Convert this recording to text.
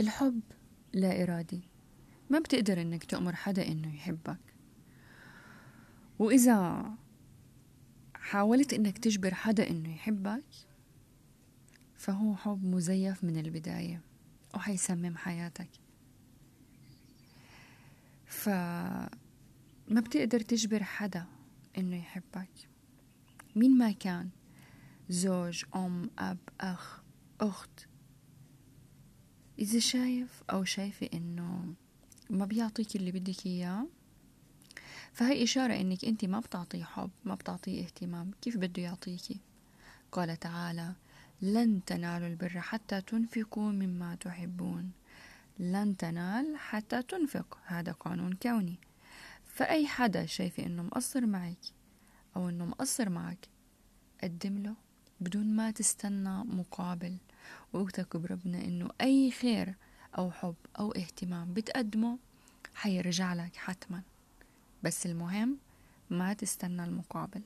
الحب لا إرادي. ما بتقدر إنك تأمر حدا إنه يحبك. وإذا حاولت إنك تجبر حدا إنه يحبك فهو حب مزيف من البداية وحيسمم حياتك. فما بتقدر تجبر حدا إنه يحبك. مين ما كان زوج أم أب أخ أخت إذا شايف أو شايفة إنه ما بيعطيك اللي بدك إياه فهي إشارة إنك أنت ما بتعطيه حب ما بتعطيه اهتمام كيف بده يعطيكي؟ قال تعالى لن تنالوا البر حتى تنفقوا مما تحبون لن تنال حتى تنفق هذا قانون كوني. فأي حدا شايفة إنه مقصر معك أو إنه مقصر معك قدم له بدون ما تستنى مقابل. واوثق بربنا إنه أي خير أو حب أو اهتمام بتقدمه حيرجع لك حتما. بس المهم ما تستنى المقابل.